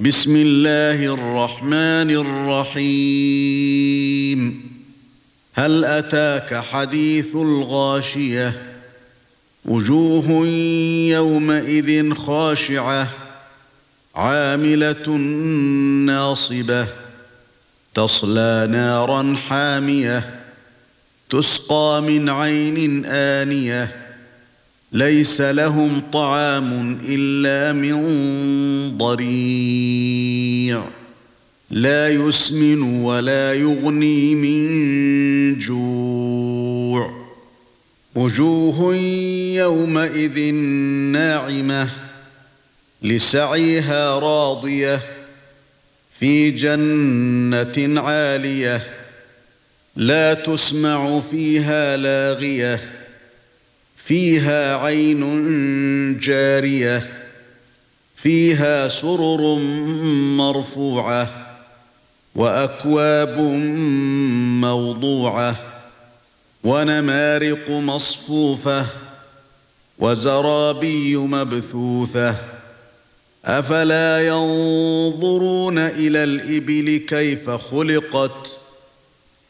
بسم الله الرحمن الرحيم. هل أتاك حديث الغاشية؟ وجوه يومئذ خاشعة عاملة ناصبة تصلى نارا حامية تسقى من عين آنية. ليس لهم طعام إلا من ضريع. لا يسمن ولا يغني من جوع. وجوه يومئذ ناعمة لسعيها راضية في جنة عالية لا تسمع فيها لاغية. فيها عين جارية فيها سرر مرفوعة وأكواب موضوعة ونمارق مصفوفة وزرابي مبثوثة. أفلا ينظرون إلى الإبل كيف خلقت؟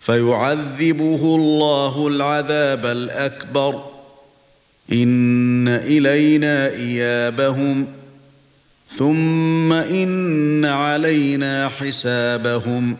فيعذبه الله العذاب الأكبر. إن إلينا إيابهم. ثم إن علينا حسابهم.